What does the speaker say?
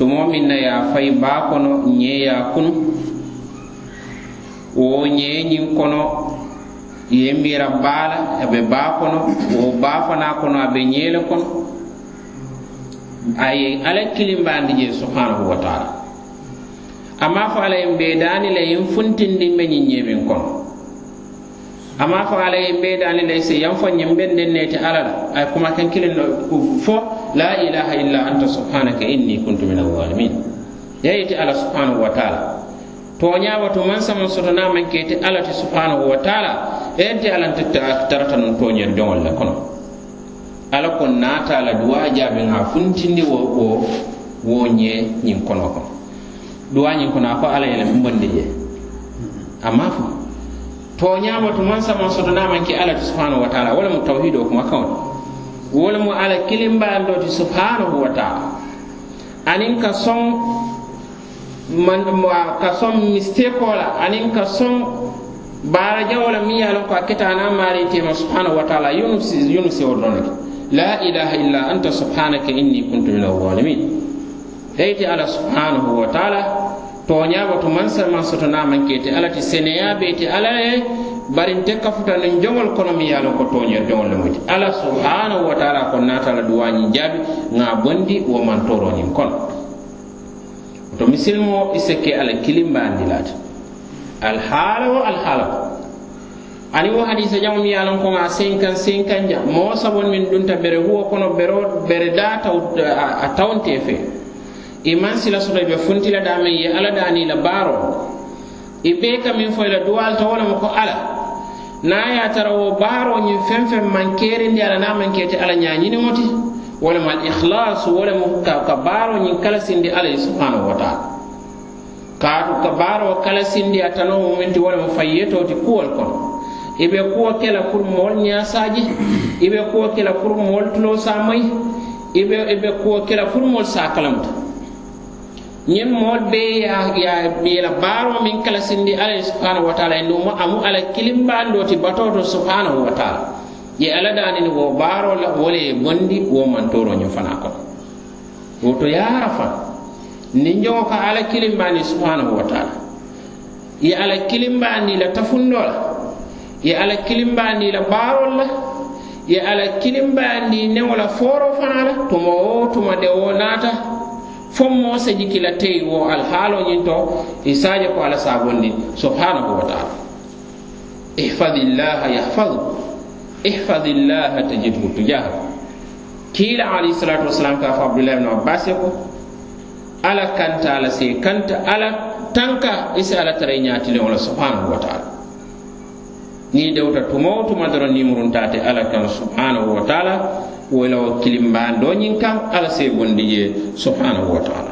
tumo min na ya fay baa kono ñeeya kunu wo ñeeñin kono yembira baala aɓe baa kono wo baa fana kono aɓe ñeele kono aye ala kilimbaandi je subhanahu wa taala amma fo ala en ɓeedaani la en funtindinɓe ñin ñeemin kono ama fo ala ye ɓeydani lay si yan fo ñin ɓen ndenneti ala la ay kuma ken kilin no fo la ilaha illa anta subhanaka inni kuntu min alzalimin yeyiti ala subhanahu wa taala toñawoto man saman sotonaman keti ala ti subhanahu wa taala eyenti alanti tarata nun toñer joŋol le kono ala ko naatala duwajaɓe ŋa funtindi wo wo wo ñe ñin kono kono duwa ñin kono a ko ala yele mbondi je ama fo to ñaama tuman saman sotonaman ke ala ti subhanahu wa taala wo lemu tawhido kuma kaŋo Wala mu lemu ala kilimbayando ti subhanahu wa taala aniŋ ka son man ka son mistake wala anin ka son baarajawo la miŋ ye a ko a na mari ti subhanahu wa taala yunu siwo don le la ilaha illa anta subhanaka inni kuntu min alzalimin hayti ala subhanahu wa taala toñaɓoto mansalman sotonamankeyte ala ti seneyaɓeyte ala e barinte kafutanin jogol kono mi yalon ko toñer jogol lemuti ala subhanahu wa taala ko natala duwañi jaabi ga bondi wo mantoroñin kono to misilmo i sikke ala kilimbandilata alhaala wo alhaala ko ani wo hadisa jamo mi yalon ko ga sinkan sinkan ja mo sabon min dunta bere huwo kono bere bere da taw a tawnte fee iman sila soto ɓe funtila damen ye ala danila baro i ɓe kamin foyla duwal tawolema ko ala na ya tara wo baro ñin fen fen man kerindi ala na man kete ala ñañinimoti wolema alikhlas wolemo ka, ka baro ñin kala sindi alay subhanahu wa taala kaatu ka baro kala sindi a tano muminti wolema fayyetoti kuwol kono iɓe kuwo kela pour mool ñasaji iɓe kuwo kela pour mool tulo samayi iɓe kuwo kela pour mool sakalamta ñiŋ mool be yeela baaroo miŋ kala sindi alla ye subhanahu wa taala numu amu alla kilimbaandoo ti batoo to subhanahu wa taala ye alla daaniŋ wo baaroo la wo le ye bondi wo mantooroo ñiŋ fanaa kono wo to yaara faŋ niŋ joŋo ka alla kilimbaandi subhanahu wa taala ye alla kilimbaandi la tafundoo la ye alla kilimbaandi la baarol la ye alla kilimbaandi neŋo la fooroo fanaa la tuma wo tuma de wo naata fo moo seji kila tey wo alhaalo to i saaje ko ala saabondi subhanahu wa taala ihfadillaha yahfadu ihfadillaha tajidhu tujaha kiila alayhi salatu wasalam ka fo abdulahi ibnu abbas ko ala kanta ala see kanta ala tanka i ala tara i subhanahu wa taala ni dewta tumo tuma doro nimuruntate ala kan subhanahu wa taala wo la wo kilimbandoñin kan ala se bondi je subhanahu wa taala